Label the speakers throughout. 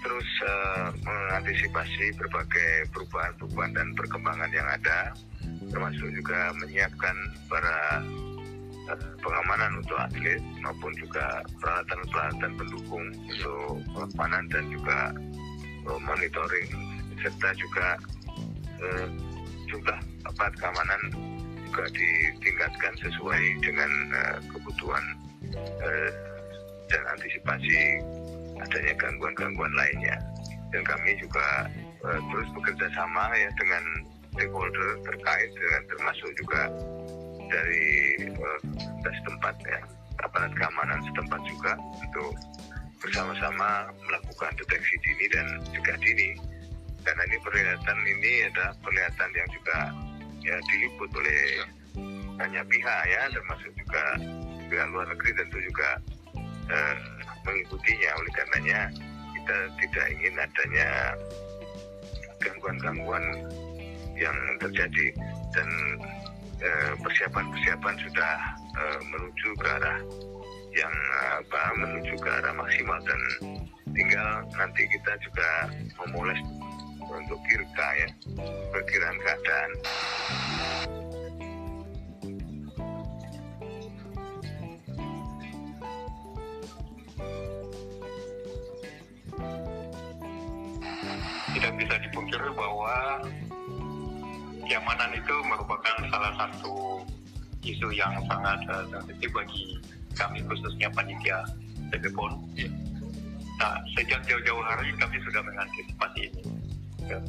Speaker 1: terus uh, mengantisipasi berbagai perubahan-perubahan dan perkembangan yang ada, termasuk juga menyiapkan para uh, pengamanan untuk atlet maupun juga peralatan-peralatan pendukung untuk pengamanan dan juga uh, monitoring serta juga uh, jumlah aparat keamanan juga ditingkatkan sesuai dengan uh, kebutuhan uh, dan antisipasi adanya gangguan-gangguan lainnya. Dan kami juga uh, terus bekerja sama ya dengan stakeholder terkait dengan termasuk juga dari uh, setempat ya aparat keamanan setempat juga untuk bersama-sama melakukan deteksi dini dan juga dini. Karena ini perlihatan ini ada perlihatan yang juga ya diliput oleh banyak pihak ya termasuk juga pihak luar negeri tentu juga eh, mengikutinya. Oleh karenanya kita tidak ingin adanya gangguan-gangguan yang terjadi. Dan eh, persiapan-persiapan sudah eh, menuju ke arah yang apa menuju ke arah maksimal. Dan tinggal nanti kita juga memulai untuk kirka ya perkiraan keadaan
Speaker 2: tidak bisa dipungkiri bahwa keamanan itu merupakan salah satu isu yang sangat uh, sensitif bagi kami khususnya panitia TPPON. Ya. Nah, sejak jauh-jauh hari kami sudah mengantisipasi ini. Ya.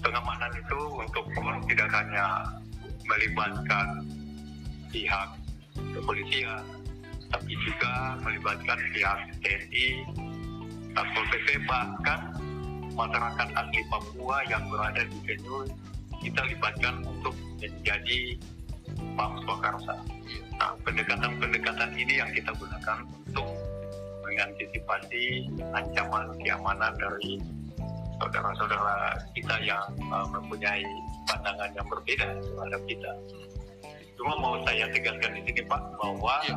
Speaker 2: Pengamanan itu untuk tidak hanya melibatkan pihak kepolisian, tapi juga melibatkan pihak TNI, Satpol PP, bahkan masyarakat asli Papua yang berada di venue kita libatkan untuk menjadi Pam Swakarsa. Nah, pendekatan-pendekatan ini yang kita gunakan untuk mengantisipasi ancaman keamanan dari saudara-saudara kita yang uh, mempunyai pandangan yang berbeda terhadap kita. Cuma mau saya tegaskan di sini Pak bahwa ya.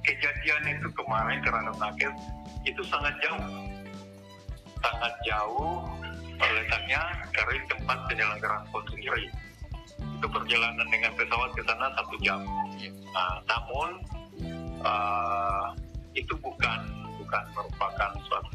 Speaker 2: kejadian itu kemarin terhadap nakes itu sangat jauh sangat jauh letaknya dari tempat penyelenggaraan pon sendiri. Itu perjalanan dengan pesawat ke sana satu jam. Nah, namun uh, itu bukan bukan merupakan suatu